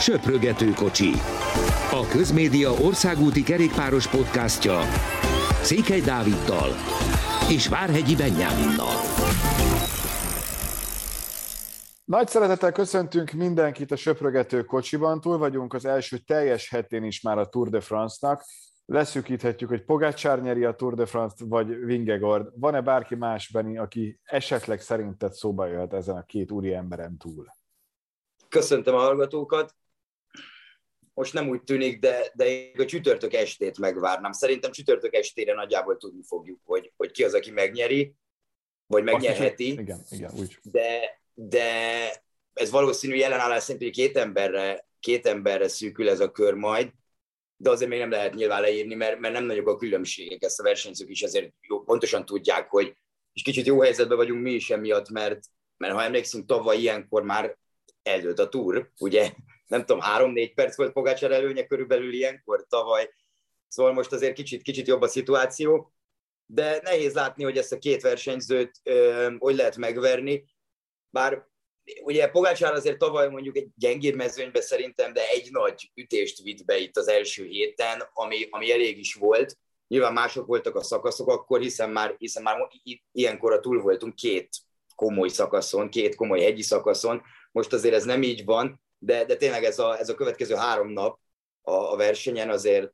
Söprögető kocsi. A Közmédia országúti kerékpáros podcastja Székely Dáviddal és Várhegyi Benyáminnal. Nagy szeretettel köszöntünk mindenkit a Söprögető kocsiban. Túl vagyunk az első teljes hetén is már a Tour de France-nak. Leszűkíthetjük, hogy Pogácsár nyeri a Tour de France-t, vagy Vingegord. Van-e bárki más, Benni, aki esetleg szerinted szóba jöhet ezen a két úri emberen túl? Köszöntöm a hallgatókat. Most nem úgy tűnik, de, de én a csütörtök estét megvárnám. Szerintem csütörtök estére nagyjából tudni fogjuk, hogy, hogy ki az, aki megnyeri, vagy megnyerheti. Aki, igen, igen, úgy. De, de ez valószínű jelenállás szerint, hogy két emberre, két emberre szűkül ez a kör majd, de azért még nem lehet nyilván leírni, mert, mert nem nagyok a különbségek, ezt a versenyzők is azért jó, pontosan tudják, hogy és kicsit jó helyzetben vagyunk mi is emiatt, mert, mert ha emlékszünk, tavaly ilyenkor már eldőlt a túr, ugye, nem tudom, három-négy perc volt Pogácsár előnye körülbelül ilyenkor tavaly, szóval most azért kicsit, kicsit jobb a szituáció, de nehéz látni, hogy ezt a két versenyzőt ö, hogy lehet megverni, bár ugye Pogácsár azért tavaly mondjuk egy gyengébb mezőnybe szerintem, de egy nagy ütést vitt be itt az első héten, ami, ami elég is volt. Nyilván mások voltak a szakaszok akkor, hiszen már, hiszen már ilyenkorra túl voltunk két komoly szakaszon, két komoly hegyi szakaszon. Most azért ez nem így van, de, de tényleg ez a, ez a következő három nap a, a versenyen azért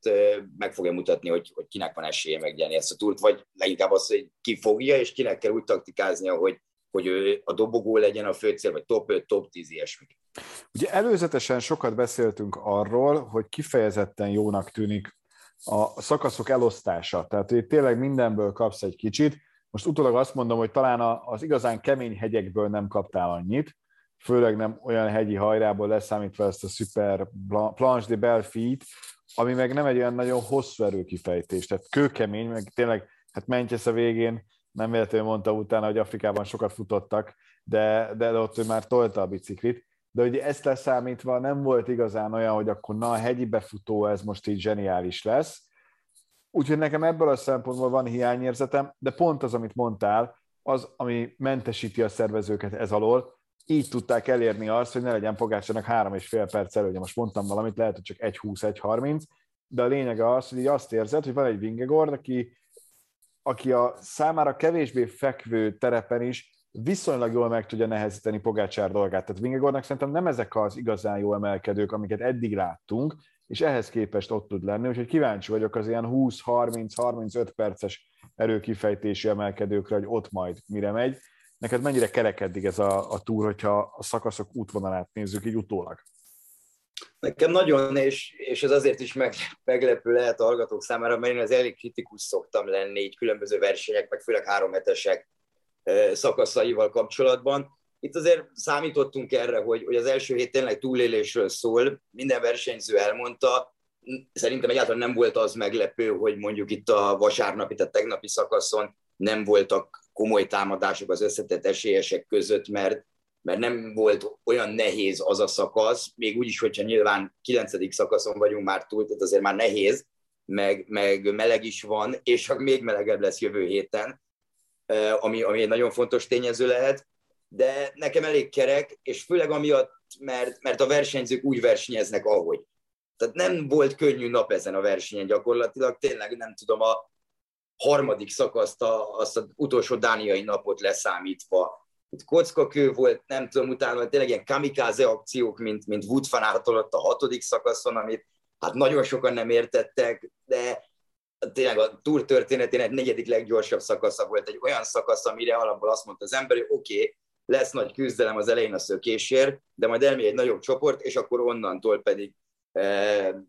meg fogja mutatni, hogy, hogy kinek van esélye megnyerni ezt a túrt, vagy leginkább az, hogy ki fogja, és kinek kell úgy taktikáznia, hogy, hogy ő a dobogó legyen a főcél, vagy top 5, top 10, ilyesmi. Ugye előzetesen sokat beszéltünk arról, hogy kifejezetten jónak tűnik a szakaszok elosztása. Tehát, hogy tényleg mindenből kapsz egy kicsit. Most utólag azt mondom, hogy talán az igazán kemény hegyekből nem kaptál annyit, főleg nem olyan hegyi hajrából leszámítva ezt a Super Planche de Belfit, ami meg nem egy olyan nagyon hosszú erőkifejtés, tehát kőkemény, meg tényleg, hát Manchester a végén nem véletlenül mondta utána, hogy Afrikában sokat futottak, de, de ott ő már tolta a biciklit. De ugye ezt leszámítva nem volt igazán olyan, hogy akkor na, a hegyi befutó ez most így zseniális lesz. Úgyhogy nekem ebből a szempontból van hiányérzetem, de pont az, amit mondtál, az, ami mentesíti a szervezőket ez alól, így tudták elérni azt, hogy ne legyen Pogácsának három és fél perc előnye. Most mondtam valamit, lehet, hogy csak egy 20 egy 30, de a lényege az, hogy így azt érzed, hogy van egy Vingegord, aki aki a számára kevésbé fekvő terepen is viszonylag jól meg tudja nehezíteni Pogácsár dolgát. Tehát Vingegornak szerintem nem ezek az igazán jó emelkedők, amiket eddig láttunk, és ehhez képest ott tud lenni, úgyhogy kíváncsi vagyok az ilyen 20-30-35 perces erőkifejtési emelkedőkre, hogy ott majd mire megy. Neked mennyire kerekedik ez a, a túr, hogyha a szakaszok útvonalát nézzük így utólag? Nekem nagyon, és, és ez azért is meg, meglepő lehet a hallgatók számára, mert én az elég kritikus szoktam lenni így különböző versenyek, meg főleg háromhetesek szakaszaival kapcsolatban. Itt azért számítottunk erre, hogy, hogy az első hét tényleg túlélésről szól, minden versenyző elmondta, szerintem egyáltalán nem volt az meglepő, hogy mondjuk itt a vasárnapi, tehát tegnapi szakaszon nem voltak komoly támadások az összetett esélyesek között, mert mert nem volt olyan nehéz az a szakasz, még úgy is, hogyha nyilván 9. szakaszon vagyunk már túl, tehát azért már nehéz, meg, meg meleg is van, és még melegebb lesz jövő héten, ami, ami egy nagyon fontos tényező lehet, de nekem elég kerek, és főleg amiatt, mert, mert a versenyzők úgy versenyeznek, ahogy. Tehát nem volt könnyű nap ezen a versenyen gyakorlatilag, tényleg nem tudom, a harmadik szakaszt, a, azt az utolsó dániai napot leszámítva, itt kockakő volt, nem tudom, utána tényleg ilyen kamikáze akciók, mint, mint Wood ott a hatodik szakaszon, amit hát nagyon sokan nem értettek, de tényleg a túr történetének negyedik leggyorsabb szakasza volt egy olyan szakasz, amire alapból azt mondta az ember, hogy oké, okay, lesz nagy küzdelem az elején a szökésért, de majd elmegy egy nagyobb csoport, és akkor onnantól pedig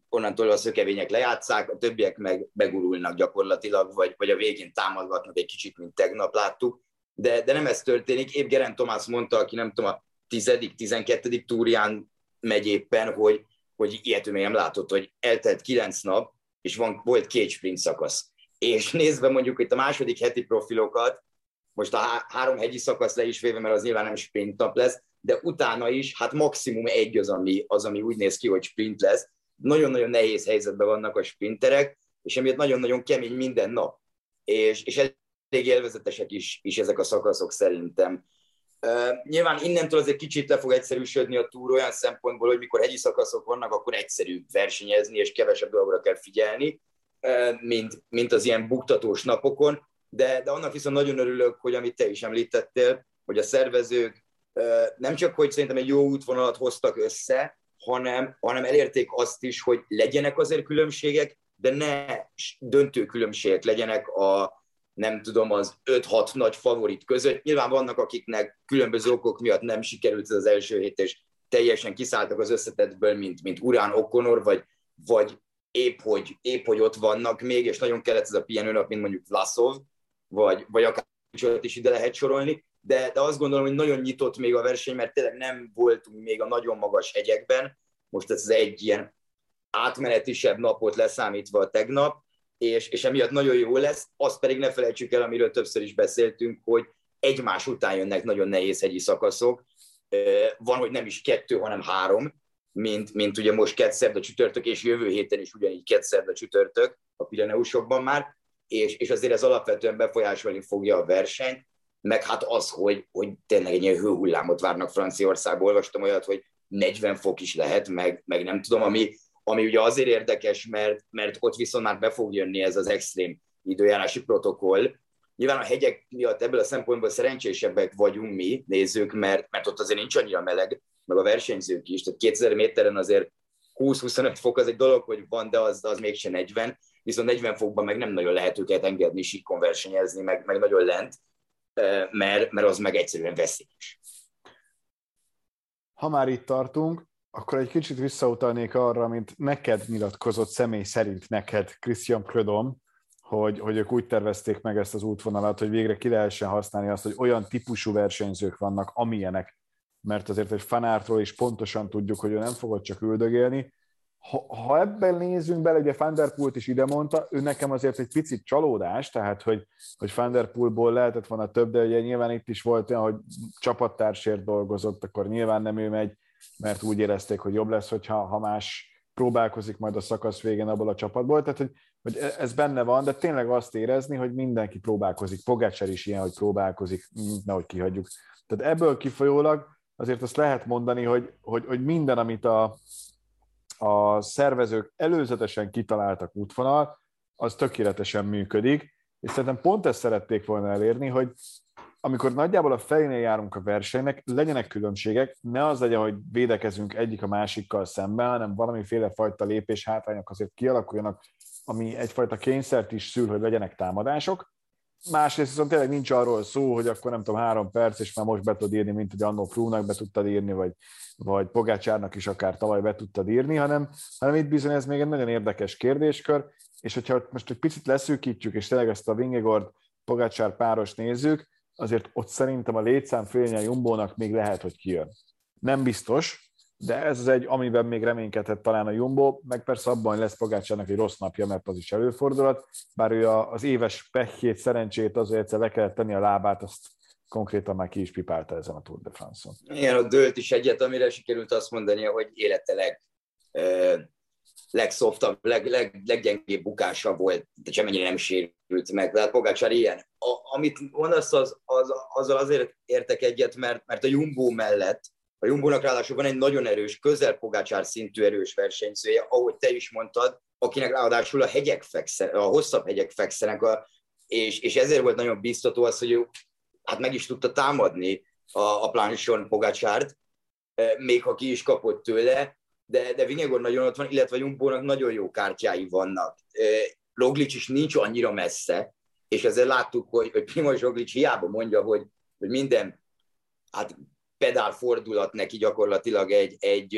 onnantól a szökevények lejátszák, a többiek meg begurulnak gyakorlatilag, vagy, vagy a végén támadgatnak egy kicsit, mint tegnap láttuk de, de nem ez történik. Épp Geren Tomás mondta, aki nem tudom, a tizedik, tizenkettedik túrján megy éppen, hogy, hogy ilyet ő még nem látott, hogy eltelt kilenc nap, és van, volt két sprint szakasz. És nézve mondjuk itt a második heti profilokat, most a három hegyi szakasz le is véve, mert az nyilván nem sprint nap lesz, de utána is, hát maximum egy az, ami, az, ami úgy néz ki, hogy sprint lesz. Nagyon-nagyon nehéz helyzetben vannak a sprinterek, és emiatt nagyon-nagyon kemény minden nap. És, és elég élvezetesek is, is ezek a szakaszok szerintem. Nyilván innentől azért kicsit le fog egyszerűsödni a túr olyan szempontból, hogy mikor hegyi szakaszok vannak, akkor egyszerű versenyezni, és kevesebb dologra kell figyelni, mint, mint az ilyen buktatós napokon. De, de annak viszont nagyon örülök, hogy amit te is említettél, hogy a szervezők nem csak, hogy szerintem egy jó útvonalat hoztak össze, hanem, hanem elérték azt is, hogy legyenek azért különbségek, de ne döntő különbségek legyenek a, nem tudom, az 5-6 nagy favorit között. Nyilván vannak, akiknek különböző okok miatt nem sikerült ez az első hét, és teljesen kiszálltak az összetettből, mint, mint Urán Okonor, vagy, vagy épp hogy, épp, hogy ott vannak még, és nagyon kellett ez a pihenőnap, mint mondjuk Vlasov, vagy, vagy akár is ide lehet sorolni, de, de azt gondolom, hogy nagyon nyitott még a verseny, mert tényleg nem voltunk még a nagyon magas hegyekben, most ez egy ilyen átmenetisebb napot leszámítva a tegnap, és, és emiatt nagyon jó lesz. Azt pedig ne felejtsük el, amiről többször is beszéltünk, hogy egymás után jönnek nagyon nehéz hegyi szakaszok. Van, hogy nem is kettő, hanem három, mint, mint ugye most a csütörtök, és jövő héten is ugyanígy a csütörtök a Pireneusokban már, és, és azért ez alapvetően befolyásolni fogja a versenyt, meg hát az, hogy, hogy tényleg egy ilyen hőhullámot várnak Franciaországból, olvastam olyat, hogy 40 fok is lehet, meg, meg nem tudom, ami, ami ugye azért érdekes, mert, mert ott viszont már be fog jönni ez az extrém időjárási protokoll. Nyilván a hegyek miatt ebből a szempontból szerencsésebbek vagyunk mi, nézők, mert, mert ott azért nincs annyira meleg, meg a versenyzők is, tehát 2000 méteren azért 20-25 fok az egy dolog, hogy van, de az, az mégse 40, viszont 40 fokban meg nem nagyon lehet őket engedni síkon versenyezni, meg, meg nagyon lent, mert, mert az meg egyszerűen veszélyes. Ha már itt tartunk, akkor egy kicsit visszautalnék arra, mint neked nyilatkozott személy szerint neked, Christian Prödom, hogy, hogy ők úgy tervezték meg ezt az útvonalat, hogy végre ki lehessen használni azt, hogy olyan típusú versenyzők vannak, amilyenek. Mert azért egy fanártról is pontosan tudjuk, hogy ő nem fogod csak üldögélni. Ha, ha ebben nézzünk bele, ugye Van der Pult is ide mondta, ő nekem azért egy picit csalódás, tehát hogy, hogy Van der Poolból lehetett volna több, de ugye nyilván itt is volt olyan, hogy csapattársért dolgozott, akkor nyilván nem ő megy, mert úgy érezték, hogy jobb lesz, hogyha ha más próbálkozik majd a szakasz végén abból a csapatból. Tehát, hogy, hogy e, ez benne van, de tényleg azt érezni, hogy mindenki próbálkozik. Pogácsár is ilyen, hogy próbálkozik, nehogy kihagyjuk. Tehát ebből kifolyólag azért azt lehet mondani, hogy, hogy, hogy minden, amit a, a szervezők előzetesen kitaláltak útvonal, az tökéletesen működik, és szerintem pont ezt szerették volna elérni, hogy amikor nagyjából a felénél járunk a versenynek, legyenek különbségek, ne az legyen, hogy védekezünk egyik a másikkal szemben, hanem valamiféle fajta lépés hátrányok azért kialakuljanak, ami egyfajta kényszert is szül, hogy legyenek támadások. Másrészt viszont tényleg nincs arról szó, hogy akkor nem tudom, három perc, és már most be tudod írni, mint hogy annó Frúnak be tudtad írni, vagy, vagy Pogácsárnak is akár tavaly be tudtad írni, hanem, hanem itt bizony ez még egy nagyon érdekes kérdéskör, és hogyha most egy picit leszűkítjük, és tényleg ezt a Vingegord Pogácsár páros nézzük, azért ott szerintem a létszám félnye a Jumbónak még lehet, hogy kijön. Nem biztos, de ez az egy, amiben még reménykedhet talán a Jumbo, meg persze abban lesz Pogácsának egy rossz napja, mert az is előfordulhat, bár ő az éves pehjét, szerencsét azért egyszer le kellett tenni a lábát, azt konkrétan már ki is pipálta ezen a Tour de France-on. Igen, ott dőlt is egyet, amire sikerült azt mondani, hogy élete leg, legszoftabb, leg, leg, leggyengébb bukása volt, de semmennyire nem sérült meg. Tehát Pogácsár ilyen. A, amit mondasz, az, az, azzal azért értek egyet, mert, mert a Jumbo mellett, a Jumbónak ráadásul van egy nagyon erős, közel Pogácsár szintű erős versenyzője, ahogy te is mondtad, akinek ráadásul a hegyek fekszenek, a hosszabb hegyek fekszenek, a, és, és ezért volt nagyon biztató az, hogy ő hát meg is tudta támadni a, a plánison Pogácsárt, eh, még ha ki is kapott tőle, de, de Vinyegor nagyon ott van, illetve Jumbónak nagyon jó kártyái vannak. Roglic is nincs annyira messze, és ezzel láttuk, hogy, hogy Primoz Roglic hiába mondja, hogy, hogy minden hát pedál fordulat neki gyakorlatilag egy, egy,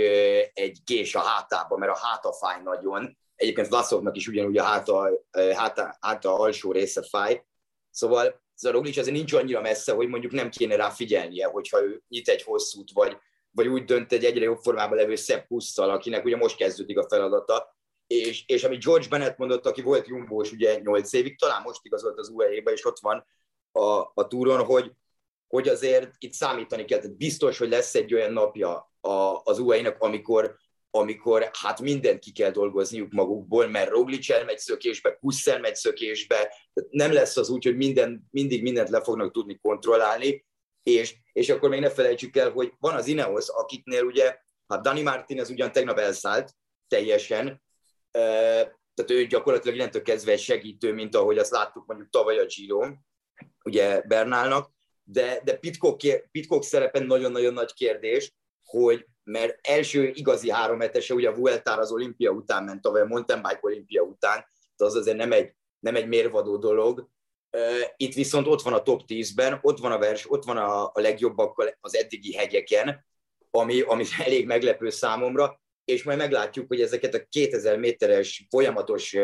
egy kés a hátába, mert a háta fáj nagyon. Egyébként Vlaszovnak is ugyanúgy a háta, háta, háta alsó része fáj. Szóval ez a Roglic azért nincs annyira messze, hogy mondjuk nem kéne rá figyelnie, hogyha ő nyit egy hosszút, vagy, vagy úgy dönt egy egyre jobb formában levő Sepp Pusszal, akinek ugye most kezdődik a feladata, és, és amit George Bennett mondott, aki volt Jumbós ugye 8 évig, talán most igazolt az UAE-be, és ott van a, a túron, hogy, hogy azért itt számítani kell, tehát biztos, hogy lesz egy olyan napja a, az UAE-nak, amikor, amikor hát mindent ki kell dolgozniuk magukból, mert Roglic elmegy szökésbe, Pusz elmegy szökésbe, nem lesz az úgy, hogy minden, mindig mindent le fognak tudni kontrollálni, és, és akkor még ne felejtsük el, hogy van az Ineos, akiknél ugye, hát Dani Martin ez ugyan tegnap elszállt teljesen, tehát ő gyakorlatilag innentől kezdve egy segítő, mint ahogy azt láttuk mondjuk tavaly a giro ugye Bernálnak, de, de Pitcock, Pitcock szerepen nagyon-nagyon nagy kérdés, hogy mert első igazi három hetese, ugye a Vuelta az olimpia után ment, tavaly a mountain bike olimpia után, de az azért nem egy, nem egy mérvadó dolog. Itt viszont ott van a top 10-ben, ott van a vers, ott van a, a legjobbakkal az eddigi hegyeken, ami, ami elég meglepő számomra, és majd meglátjuk, hogy ezeket a 2000 méteres folyamatos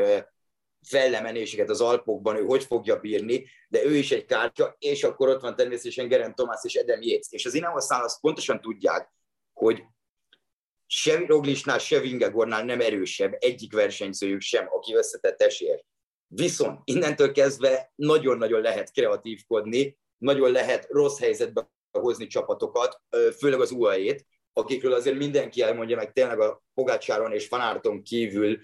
fellemenéseket az Alpokban ő hogy fogja bírni, de ő is egy kártya, és akkor ott van természetesen Geren Tomás és Edem Jéz. És az Ineosztán azt pontosan tudják, hogy se Roglisnál, se Vingegornál nem erősebb egyik versenyzőjük sem, aki összetett esélyes. Viszont innentől kezdve nagyon-nagyon lehet kreatívkodni, nagyon lehet rossz helyzetbe hozni csapatokat, főleg az UAE-t, akikről azért mindenki elmondja, meg tényleg a Pogácsáron és Fanárton kívül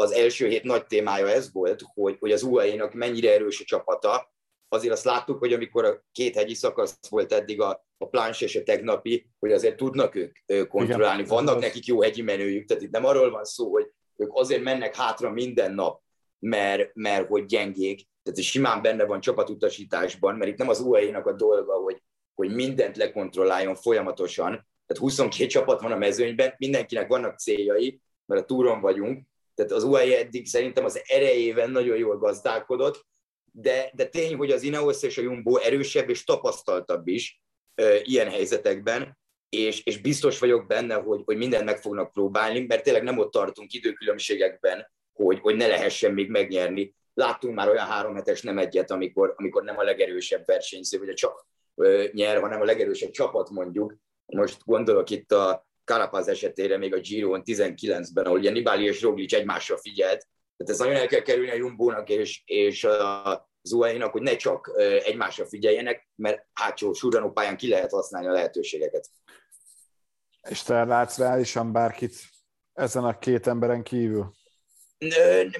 az első hét nagy témája ez volt, hogy, hogy az UAE-nak mennyire erős a csapata. Azért azt láttuk, hogy amikor a két hegyi szakasz volt eddig a, a plánс és a tegnapi, hogy azért tudnak ők kontrollálni. Vannak nekik jó hegyi menőjük, tehát itt nem arról van szó, hogy ők azért mennek hátra minden nap, mert, mert hogy gyengék, tehát ez simán benne van csapatutasításban, mert itt nem az UAE-nak a dolga, hogy, hogy mindent lekontrolláljon folyamatosan, tehát 22 csapat van a mezőnyben, mindenkinek vannak céljai, mert a túron vagyunk, tehát az UAE eddig szerintem az erejében nagyon jól gazdálkodott, de, de tény, hogy az Ineos és a Jumbo erősebb és tapasztaltabb is e, ilyen helyzetekben, és, és biztos vagyok benne, hogy, hogy mindent meg fognak próbálni, mert tényleg nem ott tartunk időkülönbségekben, hogy, hogy ne lehessen még megnyerni. Láttunk már olyan három hetes nem egyet, amikor, amikor nem a legerősebb versenyző, vagy a csak nyer, hanem a legerősebb csapat mondjuk. Most gondolok itt a Carapaz esetére még a Giron 19-ben, ahol ugye Nibali és Roglic egymásra figyelt. Tehát ez nagyon el kell kerülni a Jumbónak és, és a Zuhainak, hogy ne csak egymásra figyeljenek, mert hátsó pályán ki lehet használni a lehetőségeket. És te látsz reálisan bárkit ezen a két emberen kívül?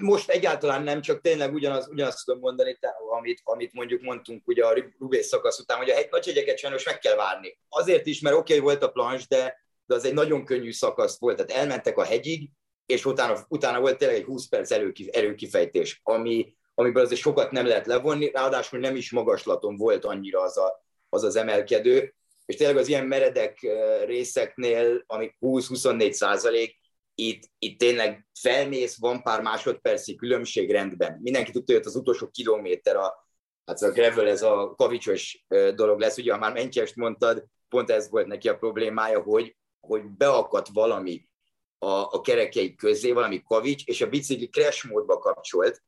Most egyáltalán nem, csak tényleg ugyanaz, ugyanazt tudom mondani, amit, amit mondjuk mondtunk ugye a Rubé szakasz után, hogy a nagy hegyeket sajnos meg kell várni. Azért is, mert oké, okay, volt a plans, de, de az egy nagyon könnyű szakasz volt, tehát elmentek a hegyig, és utána, utána volt tényleg egy 20 perc erőkifejtés, ami, amiből azért sokat nem lehet levonni, ráadásul nem is magaslaton volt annyira az a, az, az emelkedő, és tényleg az ilyen meredek részeknél, amik 20-24 százalék, itt, itt tényleg felmész, van pár másodperci különbség rendben. Mindenki tudja, hogy az utolsó kilométer a, hát a gravel, ez a kavicsos dolog lesz. Ugye, ha már Mentyest mondtad, pont ez volt neki a problémája, hogy, hogy beakadt valami a, a kerekei közé, valami kavics, és a bicikli crash módba kapcsolt,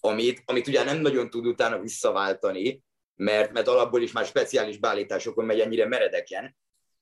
amit, amit ugye nem nagyon tud utána visszaváltani, mert, mert alapból is már speciális beállításokon megy ennyire meredeken,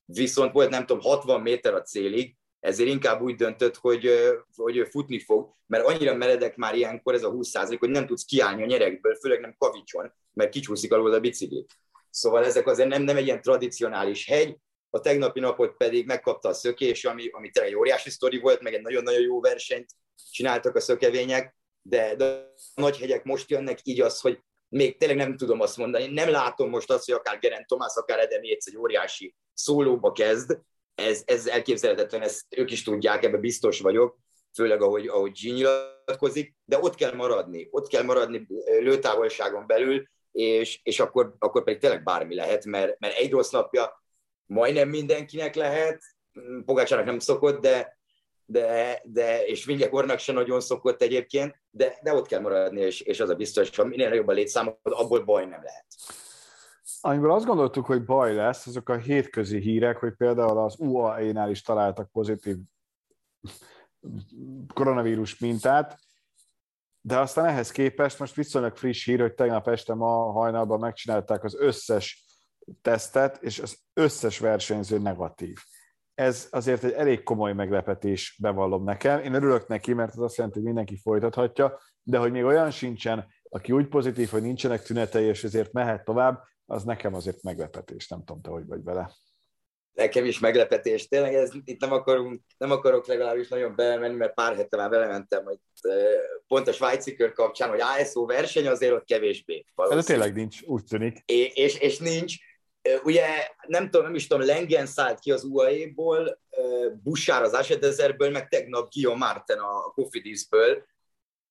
viszont volt nem tudom 60 méter a célig, ezért inkább úgy döntött, hogy, hogy ő futni fog, mert annyira meredek már ilyenkor ez a 20 hogy nem tudsz kiállni a nyerekből, főleg nem kavicson, mert kicsúszik alól a bicikli. Szóval ezek azért nem, nem egy ilyen tradicionális hegy, a tegnapi napot pedig megkapta a szökés, ami, ami tényleg egy óriási sztori volt, meg egy nagyon-nagyon jó versenyt csináltak a szökevények, de, de a nagy hegyek most jönnek, így az, hogy még tényleg nem tudom azt mondani, nem látom most azt, hogy akár Geren Tomás, akár Edem Jéz egy óriási szólóba kezd, ez, ez elképzelhetetlen, ezt ők is tudják, ebben biztos vagyok, főleg ahogy, ahogy G nyilatkozik, de ott kell maradni, ott kell maradni lőtávolságon belül, és, és akkor, akkor pedig tényleg bármi lehet, mert, mert egy rossz napja majdnem mindenkinek lehet, Pogácsának nem szokott, de, de, de és Vingekornak se nagyon szokott egyébként, de, de ott kell maradni, és, és az a biztos, hogy minél nagyobb a létszám, abból baj nem lehet. Amiből azt gondoltuk, hogy baj lesz, azok a hétközi hírek, hogy például az UAE-nál is találtak pozitív koronavírus mintát, de aztán ehhez képest most viszonylag friss hír, hogy tegnap este ma hajnalban megcsinálták az összes tesztet, és az összes versenyző negatív. Ez azért egy elég komoly meglepetés, bevallom nekem. Én örülök neki, mert az azt jelenti, hogy mindenki folytathatja, de hogy még olyan sincsen, aki úgy pozitív, hogy nincsenek tünetei, és ezért mehet tovább, az nekem azért meglepetés, nem tudom, te hogy vagy vele. Nekem is meglepetés. Tényleg ez, itt nem, akarunk, nem akarok legalábbis nagyon belemenni, mert pár hete már belementem, hogy pont a svájci kör kapcsán, hogy ASO verseny azért ott kevésbé. De tényleg nincs, úgy tűnik. És, és, és nincs, Ugye nem tudom, nem is tudom, Lengen szállt ki az UAE-ból, Bussár az Asedezerből, meg tegnap Guillaume Martin a Cofidisből,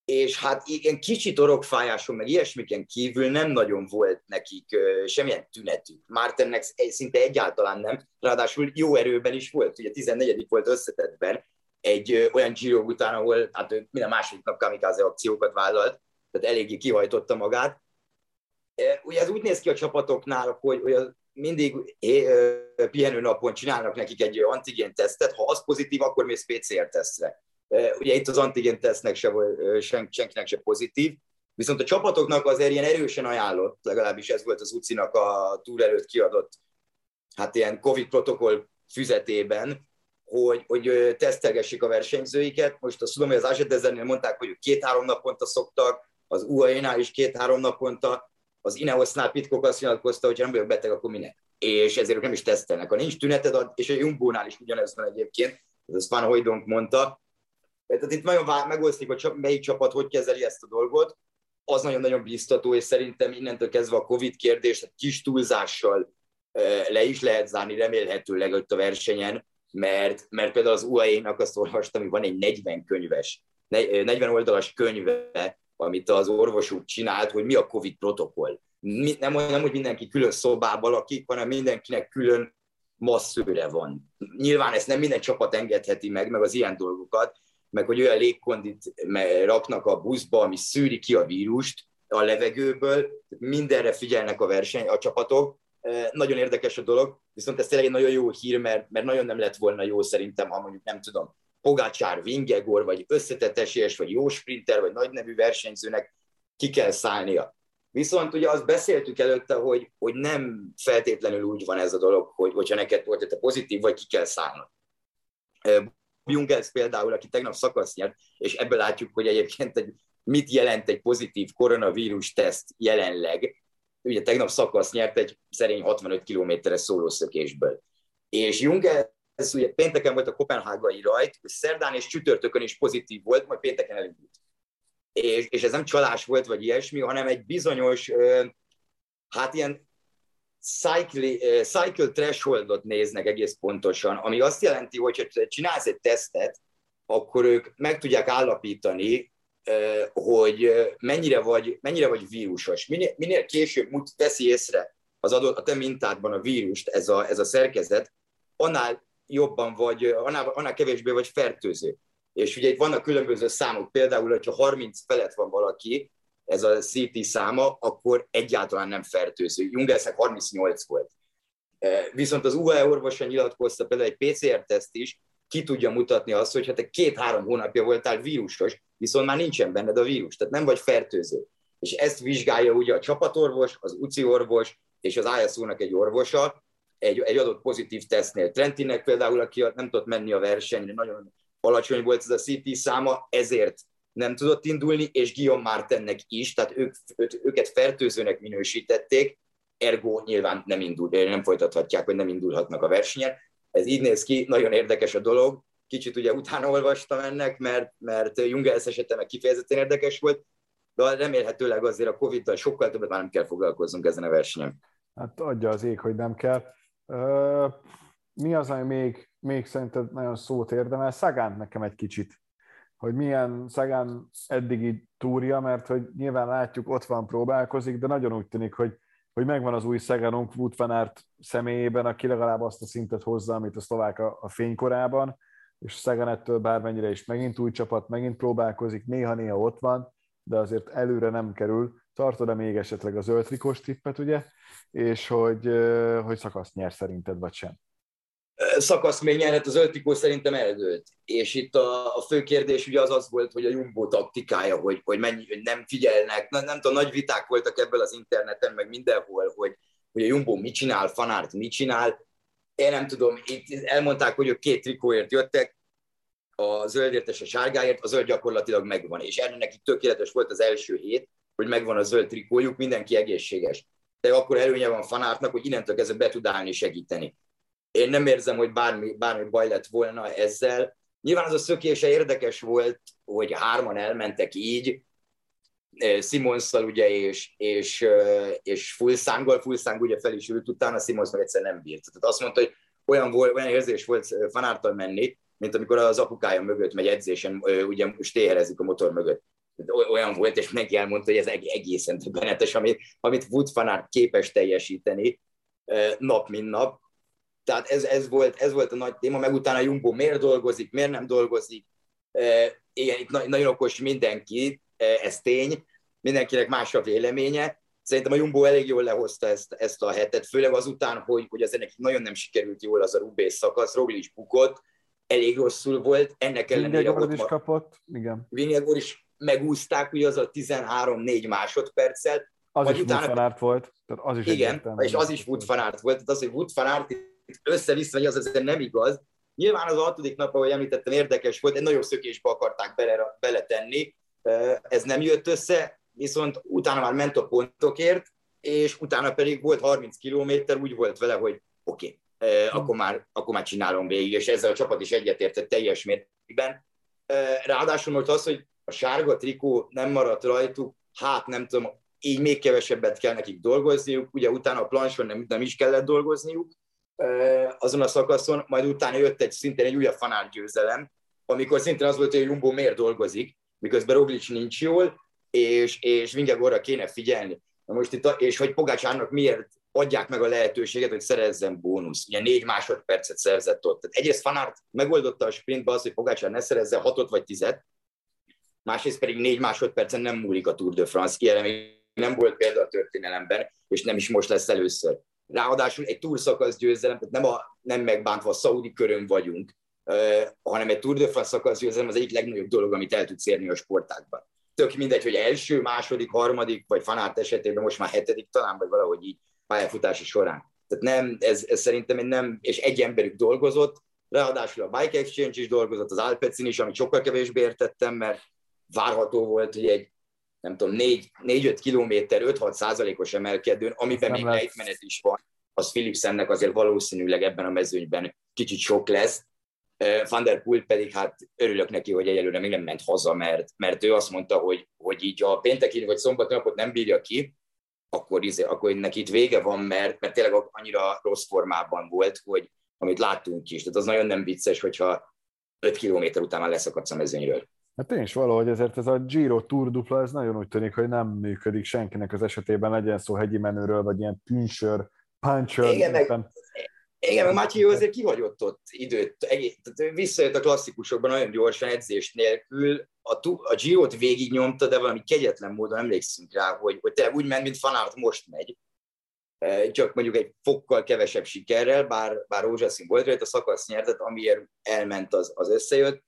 és hát ilyen kicsit orokfájáson, meg ilyesmiken kívül nem nagyon volt nekik semmilyen tünetük. Mártennek szinte egyáltalán nem, ráadásul jó erőben is volt, ugye 14. volt összetettben, egy olyan Giro után, ahol hát ő minden második nap kamikáze akciókat vállalt, tehát eléggé kihajtotta magát. Ugye ez úgy néz ki a csapatoknál, hogy, hogy mindig pihenő napon csinálnak nekik egy antigén tesztet, ha az pozitív, akkor mész PCR tesztre Ugye itt az antigen tesznek se, sen, senkinek se pozitív, viszont a csapatoknak azért ilyen erősen ajánlott, legalábbis ez volt az UCI-nak a túr előtt kiadott hát ilyen Covid protokoll füzetében, hogy, hogy tesztelgessék a versenyzőiket. Most azt tudom, hogy az Azsetezernél mondták, hogy két-három naponta szoktak, az UAE-nál is két-három naponta, az Ineosnál Pitkok azt nyilatkozta, hogy ha nem vagyok beteg, akkor minek. És ezért nem is tesztelnek. Ha nincs tüneted, és a Jumbo-nál is ugyanez van egyébként, ez Van Hojdonk mondta, tehát itt nagyon megosztik, hogy melyik csapat hogy kezeli ezt a dolgot. Az nagyon-nagyon biztató, és szerintem innentől kezdve a Covid kérdést kis túlzással le is lehet zárni remélhetőleg ott a versenyen, mert, mert például az UAE-nak azt olvastam, hogy van egy 40 könyves, 40 oldalas könyve, amit az orvosuk csinált, hogy mi a Covid protokoll. Nem, nem, hogy mindenki külön szobában lakik, hanem mindenkinek külön masszőre van. Nyilván ezt nem minden csapat engedheti meg, meg az ilyen dolgokat, meg hogy olyan légkondit raknak a buszba, ami szűri ki a vírust a levegőből, mindenre figyelnek a verseny, a csapatok. Nagyon érdekes a dolog, viszont ez tényleg egy nagyon jó hír, mert, mert nagyon nem lett volna jó szerintem, ha mondjuk nem tudom, Pogácsár, Vingegor, vagy összetett esélyes, vagy jó sprinter, vagy nagy nevű versenyzőnek ki kell szállnia. Viszont ugye azt beszéltük előtte, hogy, hogy nem feltétlenül úgy van ez a dolog, hogy hogyha neked volt te pozitív, vagy ki kell szállnod. Jungels például, aki tegnap szakasz nyert, és ebből látjuk, hogy egyébként egy, mit jelent egy pozitív koronavírus teszt jelenleg. Ugye tegnap szakasz nyert egy szerény 65 kilométeres szólószökésből. És Jungels ez ugye pénteken volt a kopenhágai rajt, szerdán és csütörtökön is pozitív volt, majd pénteken elindult. És, és ez nem csalás volt, vagy ilyesmi, hanem egy bizonyos, hát ilyen cycle, cycle thresholdot néznek egész pontosan, ami azt jelenti, hogy ha csinálsz egy tesztet, akkor ők meg tudják állapítani, hogy mennyire vagy, mennyire vagy vírusos. Minél, minél később teszi észre az adott, a te mintádban a vírust, ez a, ez a szerkezet, annál jobban vagy, annál, annál kevésbé vagy fertőző. És ugye itt vannak különböző számok, például, hogyha 30 felett van valaki, ez a CT száma, akkor egyáltalán nem fertőző. Jungelsnek 38 volt. E, viszont az UAE orvosa nyilatkozta például egy PCR-teszt is, ki tudja mutatni azt, hogy hát te két-három hónapja voltál vírusos, viszont már nincsen benned a vírus, tehát nem vagy fertőző. És ezt vizsgálja ugye a csapatorvos, az UCI orvos és az ISO-nak egy orvosa, egy, egy adott pozitív tesztnél. Trentinnek például, aki nem tudott menni a versenyre, nagyon alacsony volt ez a CT száma, ezért nem tudott indulni, és Guillaume Martennek is, tehát ők, őket fertőzőnek minősítették, ergo nyilván nem, indul, nem folytathatják, vagy nem indulhatnak a versenyen. Ez így néz ki, nagyon érdekes a dolog. Kicsit ugye utána olvastam ennek, mert, mert Jungels esete meg kifejezetten érdekes volt, de remélhetőleg azért a Covid-dal sokkal többet már nem kell foglalkoznunk ezen a versenyen. Hát adja az ég, hogy nem kell. Mi az, ami még, még szerinted nagyon szót érdemel? Szagánt nekem egy kicsit, hogy milyen Szagán eddigi túrja, mert hogy nyilván látjuk, ott van, próbálkozik, de nagyon úgy tűnik, hogy, hogy megvan az új Szagánunk Wout van Aert személyében, aki legalább azt a szintet hozza, amit a szlovák a, a fénykorában, és Szagán ettől bármennyire is megint új csapat, megint próbálkozik, néha-néha ott van, de azért előre nem kerül. Tartod-e még esetleg az zöld tippet, ugye? És hogy, hogy szakaszt nyer szerinted, vagy sem? szakasz még nyerhet, az öltikó szerintem eldőlt. És itt a, a fő kérdés ugye az az volt, hogy a Jumbo taktikája, hogy, hogy, mennyi, hogy nem figyelnek. Nem, nem tudom, nagy viták voltak ebből az interneten, meg mindenhol, hogy, hogy a Jumbo mit csinál, Fanárt mit csinál. Én nem tudom, itt elmondták, hogy ők két trikóért jöttek, a zöldért és a sárgáért, a zöld gyakorlatilag megvan. És ennek neki tökéletes volt az első hét, hogy megvan a zöld trikójuk, mindenki egészséges. De akkor előnye van Fanártnak, hogy innentől kezdve be tud állni segíteni én nem érzem, hogy bármi, bármi baj lett volna ezzel. Nyilván az a szökése érdekes volt, hogy hárman elmentek így, Simonszal ugye, és, és, és Fulszánggal, Fulszáng ugye fel is ült utána, Simons meg egyszer nem bírt. Tehát azt mondta, hogy olyan, volt, olyan érzés volt fanártal menni, mint amikor az apukája mögött megy edzésen, ugye stéherezik a motor mögött. Olyan volt, és neki elmondta, hogy ez egészen többenetes, amit, amit Wood fanát képes teljesíteni nap, mint nap. Tehát ez, ez, volt, ez volt a nagy téma, meg utána Jumbo miért dolgozik, miért nem dolgozik. Igen, itt nagyon okos mindenki, ez tény, mindenkinek más a véleménye. Szerintem a Jumbo elég jól lehozta ezt, ezt a hetet, főleg azután, hogy, hogy az ennek nagyon nem sikerült jól az a Rubész szakasz, Roglic bukott, elég rosszul volt, ennek ellenére ott is kapott, igen. Vingegor is megúzták, ugye az a 13-4 másodperccel. Az is utána... Wood volt. Tehát az is igen, és az is Wood volt. Tehát az, hogy Wood össze-vissza, az azért nem igaz. Nyilván az a hatodik nap, ahogy említettem, érdekes volt, egy nagyobb szökésbe akarták bele, beletenni, ez nem jött össze, viszont utána már ment a pontokért, és utána pedig volt 30 kilométer, úgy volt vele, hogy oké, okay, akkor, már, akkor már csinálom végig, és ezzel a csapat is egyetértett teljes mértékben. Ráadásul most az, hogy a sárga trikó nem maradt rajtuk, hát nem tudom, így még kevesebbet kell nekik dolgozniuk, ugye utána a planson nem, nem is kellett dolgozniuk azon a szakaszon, majd utána jött egy szintén egy újabb fanár győzelem, amikor szintén az volt, hogy Jumbo miért dolgozik, miközben Roglic nincs jól, és, és Vingegorra kéne figyelni. Na most itt, és hogy Pogácsárnak miért adják meg a lehetőséget, hogy szerezzen bónusz. Ugye négy másodpercet szerzett ott. Tehát egyrészt Fanart megoldotta a sprintbe az, hogy Pogácsár ne szerezze hatot vagy tizet, másrészt pedig négy másodpercen nem múlik a Tour de France. Ilyen még nem volt példa a történelemben, és nem is most lesz először. Ráadásul egy túrszakasz győzelem, tehát nem, a, nem megbántva a szaudi körön vagyunk, hanem egy Tour de France szakasz győzelem az egyik legnagyobb dolog, amit el tudsz érni a sportákban. Tök mindegy, hogy első, második, harmadik, vagy fanárt esetében most már hetedik talán, vagy valahogy így pályafutási során. Tehát nem, ez, ez szerintem egy nem, és egy emberük dolgozott, ráadásul a Bike Exchange is dolgozott, az Alpecin is, amit sokkal kevésbé értettem, mert várható volt, hogy egy nem tudom, 4-5 kilométer, 5-6 százalékos emelkedőn, amiben még lejtmenet is van, az Philipsennek azért valószínűleg ebben a mezőnyben kicsit sok lesz, van der Poel pedig hát örülök neki, hogy egyelőre még nem ment haza, mert, mert ő azt mondta, hogy, hogy így a pénteki vagy szombat napot nem bírja ki, akkor, izé, akkor neki itt vége van, mert, mert tényleg annyira rossz formában volt, hogy amit láttunk is. Tehát az nagyon nem vicces, hogyha 5 kilométer után már leszakadsz a mezőnyről. Hát én is valahogy ezért ez a Giro Tour dupla, ez nagyon úgy tűnik, hogy nem működik senkinek az esetében, legyen szó hegyi menőről, vagy ilyen tűnsör, puncher. Igen, meg, igen, meg Matyi azért kihagyott ott időt, tehát visszajött a klasszikusokban nagyon gyorsan edzés nélkül, a, a Giro-t végignyomta, de valami kegyetlen módon emlékszünk rá, hogy, hogy te úgy ment, mint Fanart most megy, e, csak mondjuk egy fokkal kevesebb sikerrel, bár, bár rózsaszín volt rajta, a szakasz nyertet, amiért elment, az, az összejött.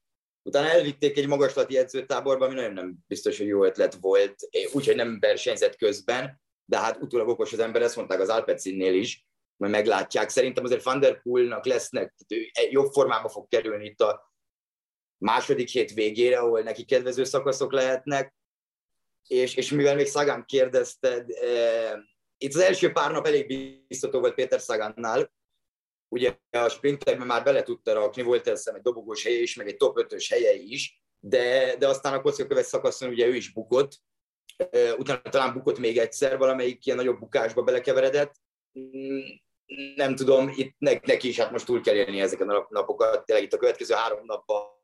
Utána elvitték egy magaslati edzőtáborba, ami nagyon nem biztos, hogy jó ötlet volt, úgyhogy nem versenyzett közben, de hát utólag okos az ember, ezt mondták az Alpecinnél is, majd meglátják. Szerintem azért Van der Poolnak lesznek, jobb formába fog kerülni itt a második hét végére, ahol neki kedvező szakaszok lehetnek, és, és mivel még Szagán kérdezted, eh, itt az első pár nap elég biztató volt Péter Szagánnál, ugye a sprinterben már bele tudta rakni, volt ez egy dobogós helye is, meg egy top 5-ös helye is, de, de aztán a kockakövet szakaszon ugye ő is bukott, utána talán bukott még egyszer, valamelyik ilyen nagyobb bukásba belekeveredett. Nem tudom, itt neki is hát most túl kell élni ezeken a napokat, tényleg itt a következő három napban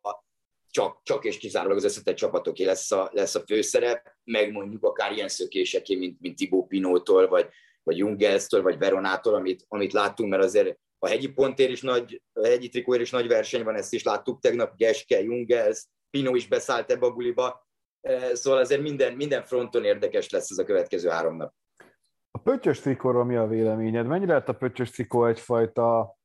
csak, csak és kizárólag az összetett csapatoké lesz a, lesz a főszerep, meg mondjuk akár ilyen szökéseké, mint, mint Tibó Pinótól, vagy, vagy Jungelstől, vagy Veronától, amit, amit láttunk, mert azért a hegyi pontér is nagy, a hegyi trikóér is nagy verseny van, ezt is láttuk tegnap, Geske, Jungels, Pino is beszállt ebbe a buliba, e, szóval azért minden, minden fronton érdekes lesz ez a következő három nap. A pöttyös trikóról mi a véleményed? Mennyire lett a pöttyös trikó egyfajta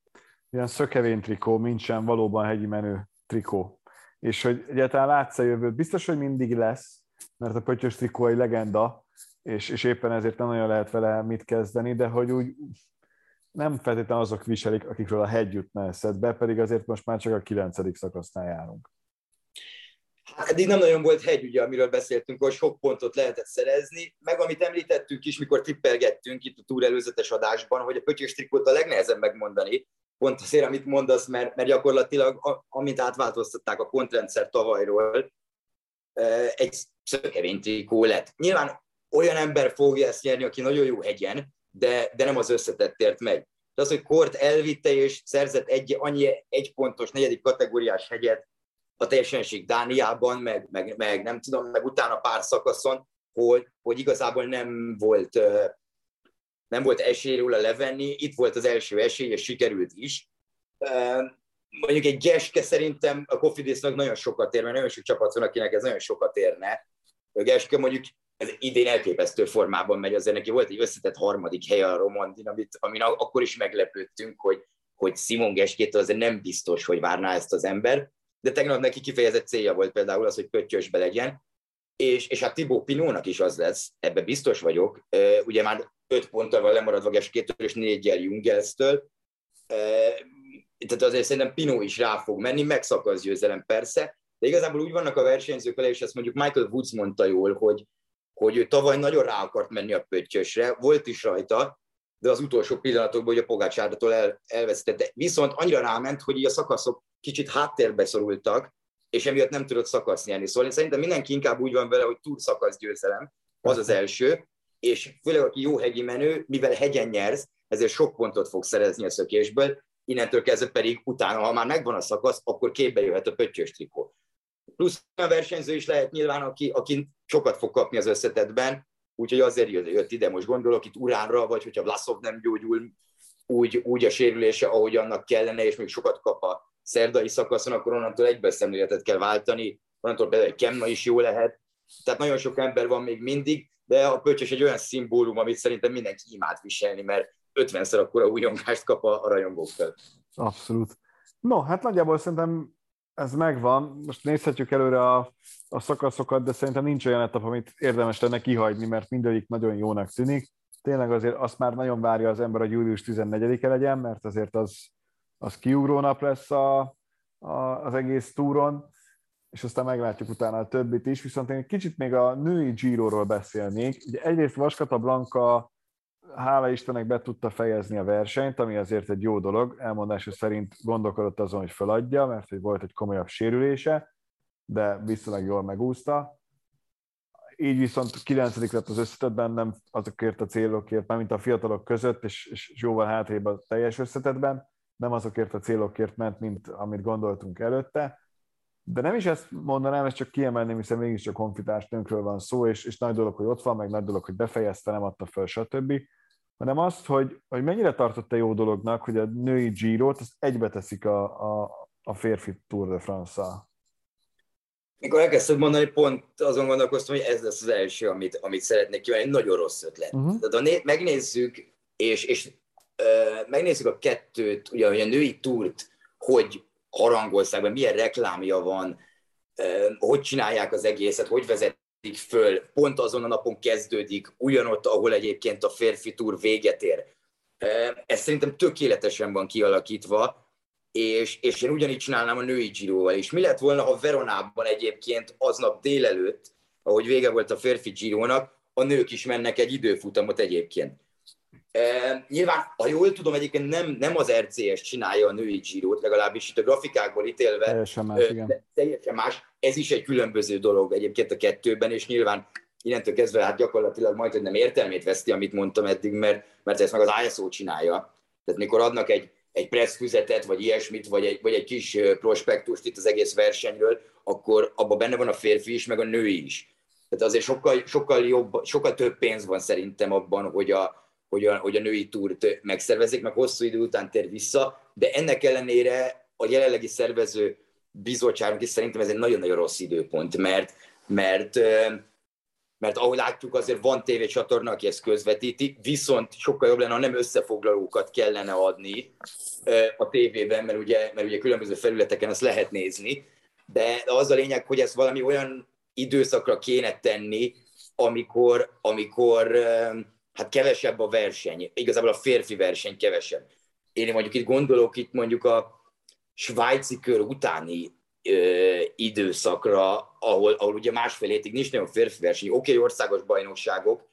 ilyen szökevény trikó, mint sem valóban hegyi menő trikó? És hogy egyáltalán látsz a jövőt? Biztos, hogy mindig lesz, mert a pöttyös trikó egy legenda, és, és éppen ezért nem nagyon lehet vele mit kezdeni, de hogy úgy nem feltétlenül azok viselik, akikről a hegy jutna eszedbe, pedig azért most már csak a kilencedik szakasznál járunk. Hát eddig nem nagyon volt hegy, ugye, amiről beszéltünk, hogy sok pontot lehetett szerezni, meg amit említettünk is, mikor tippelgettünk itt a túr előzetes adásban, hogy a pöttyös trikót a legnehezebb megmondani, pont azért, amit mondasz, mert, mert gyakorlatilag, amint átváltoztatták a pontrendszer tavalyról, egy szökevény trikó lett. Nyilván olyan ember fogja ezt nyerni, aki nagyon jó hegyen, de, de nem az összetettért meg. De az, hogy Kort elvitte és szerzett egy, annyi egy pontos negyedik kategóriás hegyet a teljesenség Dániában, meg, meg, meg, nem tudom, meg utána pár szakaszon, hogy, hogy igazából nem volt, nem volt esély róla levenni, itt volt az első esély, és sikerült is. Mondjuk egy Geske szerintem a Kofidisnak nagyon sokat ér, mert nagyon sok csapat van, akinek ez nagyon sokat érne. A Geske mondjuk ez idén elképesztő formában megy, azért neki. Volt egy összetett harmadik hely a Romandin, amit, amin akkor is meglepődtünk, hogy, hogy Simon Geskétől azért nem biztos, hogy várná ezt az ember, de tegnap neki kifejezett célja volt például az, hogy pöttyösbe legyen, és, és hát Tibó Pinónak is az lesz, ebbe biztos vagyok, ugye már öt ponttal van lemaradva Geskétől és négyel Jungelstől, tehát azért szerintem Pinó is rá fog menni, megszakasz győzelem persze, de igazából úgy vannak a versenyzők vele, és ezt mondjuk Michael Woods mondta jól, hogy, hogy ő tavaly nagyon rá akart menni a pöttyösre, volt is rajta, de az utolsó pillanatokban hogy a Pogácsártól el, elvesztette. Viszont annyira ráment, hogy így a szakaszok kicsit háttérbe szorultak, és emiatt nem tudott szakasz nyerni. Szóval én szerintem mindenki inkább úgy van vele, hogy túl szakasz győzelem, az az első, és főleg aki jó hegyi menő, mivel hegyen nyersz, ezért sok pontot fog szerezni a szökésből, innentől kezdve pedig utána, ha már megvan a szakasz, akkor képbe jöhet a pöttyös trikó. Plusz a versenyző is lehet nyilván, aki, aki sokat fog kapni az összetetben, úgyhogy azért jött ide, most gondolok itt Uránra, vagy hogyha Vlaszov nem gyógyul úgy, úgy a sérülése, ahogy annak kellene, és még sokat kap a szerdai szakaszon, akkor onnantól egybe szemléletet kell váltani, onnantól például Kemna is jó lehet. Tehát nagyon sok ember van még mindig, de a pöcsös egy olyan szimbólum, amit szerintem mindenki imád viselni, mert 50-szer akkora újongást kap a, a rajongóktól. Abszolút. No, hát nagyjából szerintem ez megvan. Most nézhetjük előre a, a szakaszokat, de szerintem nincs olyan etap, amit érdemes lenne kihagyni, mert mindegyik nagyon jónak tűnik. Tényleg azért azt már nagyon várja az ember, hogy július 14-e legyen, mert azért az, az kiugró nap lesz a, a, az egész túron, és aztán meglátjuk utána a többit is. Viszont én egy kicsit még a női Giro-ról beszélnék. Ugye egyrészt Vaskata Blanka hála Istennek be tudta fejezni a versenyt, ami azért egy jó dolog. Elmondása szerint gondolkodott azon, hogy feladja, mert hogy volt egy komolyabb sérülése, de viszonylag jól megúszta. Így viszont 9. lett az összetetben, nem azokért a célokért, mint a fiatalok között, és, és jóval hátrébb a teljes összetetben, nem azokért a célokért ment, mint amit gondoltunk előtte. De nem is ezt mondanám, ezt csak kiemelném, hiszen mégiscsak konfitárs nőnkről van szó, és, és nagy dolog, hogy ott van, meg nagy dolog, hogy befejezte, nem adta föl, stb hanem azt, hogy, hogy mennyire tartotta jó dolognak, hogy a női Giro-t azt egybe teszik a, a, a férfi Tour de France-szal. Mikor elkezdtem mondani, pont azon gondolkoztam, hogy ez lesz az első, amit, amit szeretnék kívánni. Nagyon rossz ötlet. Uh-huh. Tehát ha né- megnézzük, és, és uh, megnézzük a kettőt, ugye, hogy a női túrt, hogy harangolszák be, milyen reklámja van, uh, hogy csinálják az egészet, hogy vezet föl, pont azon a napon kezdődik, ugyanott, ahol egyébként a férfi túr véget ér. Ez szerintem tökéletesen van kialakítva, és, és én ugyanígy csinálnám a női Giroval is. Mi lett volna, ha Veronában egyébként aznap délelőtt, ahogy vége volt a férfi Girónak, a nők is mennek egy időfutamot egyébként. E, nyilván, ha jól tudom, egyébként nem, nem az RCS csinálja a női Girot, legalábbis itt a grafikákból ítélve. Teljesen más, igen. Teljesen más. Ez is egy különböző dolog egyébként a kettőben, és nyilván innentől kezdve hát gyakorlatilag majd, nem értelmét veszti, amit mondtam eddig, mert, mert ezt meg az ISO csinálja. Tehát mikor adnak egy, egy presszfüzetet, vagy ilyesmit, vagy egy, vagy egy kis prospektust itt az egész versenyről, akkor abban benne van a férfi is, meg a női is. Tehát azért sokkal, sokkal, jobb, sokkal több pénz van szerintem abban, hogy a, hogy a, hogy a női túrt megszervezik, meg hosszú idő után tér vissza, de ennek ellenére a jelenlegi szervező bizottságunk is szerintem ez egy nagyon-nagyon rossz időpont, mert, mert, mert ahogy látjuk, azért van tévécsatorna, aki ezt közvetíti, viszont sokkal jobb lenne, ha nem összefoglalókat kellene adni a tévében, mert ugye, mert ugye különböző felületeken ezt lehet nézni, de az a lényeg, hogy ezt valami olyan időszakra kéne tenni, amikor, amikor hát kevesebb a verseny, igazából a férfi verseny kevesebb. Én mondjuk itt gondolok itt mondjuk a svájci kör utáni ö, időszakra, ahol, ahol ugye másfél hétig nincs nagyon férfi verseny, oké, okay, országos bajnokságok,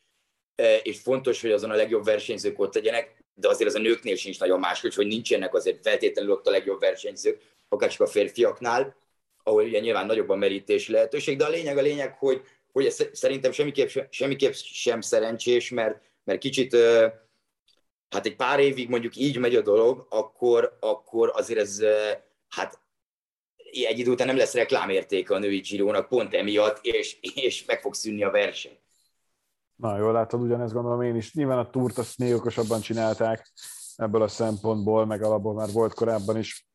és fontos, hogy azon a legjobb versenyzők ott legyenek, de azért az a nőknél sincs nagyon más, hogy nincsenek azért feltétlenül ott a legjobb versenyzők, akár csak a férfiaknál, ahol ugye nyilván nagyobb a merítési lehetőség, de a lényeg a lényeg, hogy hogy ez szerintem semmiképp, semmiképp sem szerencsés, mert, mert kicsit hát egy pár évig mondjuk így megy a dolog, akkor, akkor azért ez hát egy idő után nem lesz reklámértéke a női Girónak pont emiatt, és, és meg fog szűnni a verseny. Na, jól látod, ugyanezt gondolom én is. Nyilván a túrt azt még okosabban csinálták ebből a szempontból, meg alapból már volt korábban is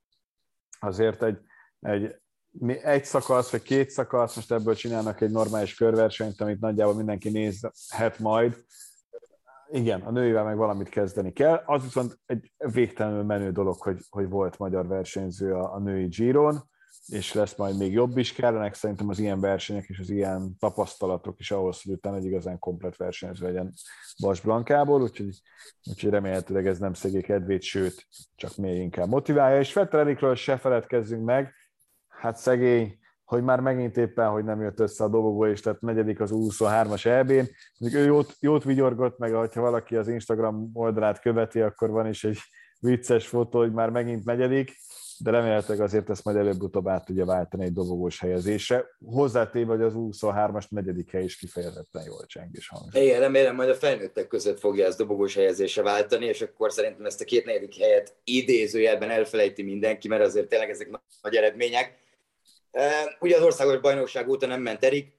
azért egy, egy, egy szakasz, vagy két szakasz, most ebből csinálnak egy normális körversenyt, amit nagyjából mindenki nézhet majd. Igen, a nőivel meg valamit kezdeni kell. Az viszont egy végtelenül menő dolog, hogy, hogy volt magyar versenyző a, a női Giron és lesz majd még jobb is, kellenek szerintem az ilyen versenyek és az ilyen tapasztalatok is ahhoz, hogy utána egy igazán komplet versenyző legyen Bas Blankából, úgyhogy, úgyhogy remélhetőleg ez nem szegé kedvét, sőt, csak még inkább motiválja. És Fetter Erikről se feledkezzünk meg, hát szegény, hogy már megint éppen, hogy nem jött össze a dobogó, és tehát negyedik az 23-as EB-n. Ő jót, jót vigyorgott, meg ha valaki az Instagram oldalát követi, akkor van is egy vicces fotó, hogy már megint negyedik de remélhetőleg azért ezt majd előbb-utóbb át tudja váltani egy dobogós helyezésre. Hozzátéve, hogy az 23-as negyedik hely is kifejezetten jól cseng és hangzik. Igen, remélem majd a felnőttek között fogja ezt dobogós helyezésre váltani, és akkor szerintem ezt a két negyedik helyet idézőjelben elfelejti mindenki, mert azért tényleg ezek nagy eredmények. Ugye az országos bajnokság óta nem ment Erik,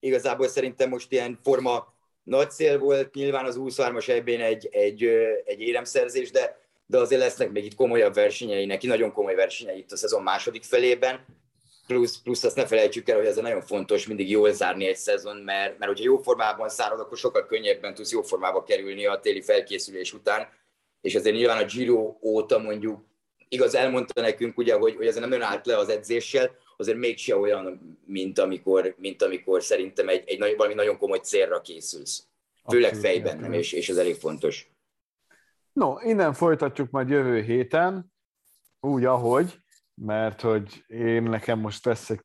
igazából szerintem most ilyen forma nagy cél volt, nyilván az 23-as ebben egy, egy, egy éremszerzés, de de azért lesznek még itt komolyabb versenyei, neki nagyon komoly versenyei itt a szezon második felében, plusz, plusz azt ne felejtsük el, hogy ez nagyon fontos mindig jól zárni egy szezon, mert, mert hogyha jó formában szárad, akkor sokkal könnyebben tudsz jó formába kerülni a téli felkészülés után, és azért nyilván a Giro óta mondjuk, igaz elmondta nekünk ugye, hogy, hogy ez nem nagyon állt le az edzéssel, azért mégse olyan, mint amikor, mint amikor szerintem egy, egy valami nagyon komoly célra készülsz. Főleg Abszolút, fejben nem, és, és ez elég fontos. No, innen folytatjuk majd jövő héten, úgy, ahogy, mert hogy én nekem most lesz egy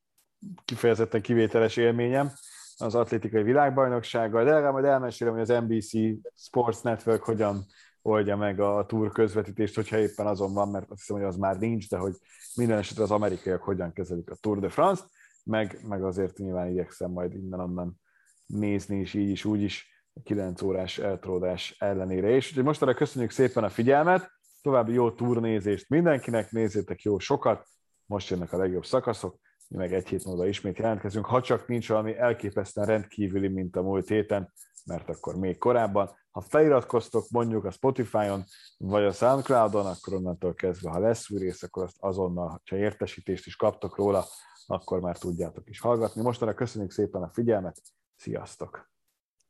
kifejezetten kivételes élményem az atlétikai világbajnoksággal, de legalább majd elmesélem, hogy az NBC Sports Network hogyan oldja meg a túr közvetítést, hogyha éppen azon van, mert azt hiszem, hogy az már nincs, de hogy minden esetre az amerikaiak hogyan kezelik a Tour de France-t, meg, meg azért nyilván igyekszem majd innen-onnan nézni, és így is, úgy is 9 órás eltródás ellenére is. Úgyhogy mostanra köszönjük szépen a figyelmet, további jó turnézést mindenkinek, nézzétek jó sokat, most jönnek a legjobb szakaszok, mi meg egy hét múlva ismét jelentkezünk, ha csak nincs valami elképesztően rendkívüli, mint a múlt héten, mert akkor még korábban. Ha feliratkoztok mondjuk a Spotify-on, vagy a Soundcloud-on, akkor onnantól kezdve, ha lesz új rész, akkor azt azonnal, ha értesítést is kaptok róla, akkor már tudjátok is hallgatni. Mostanra köszönjük szépen a figyelmet, sziasztok!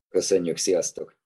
Köszönjük, sziasztok!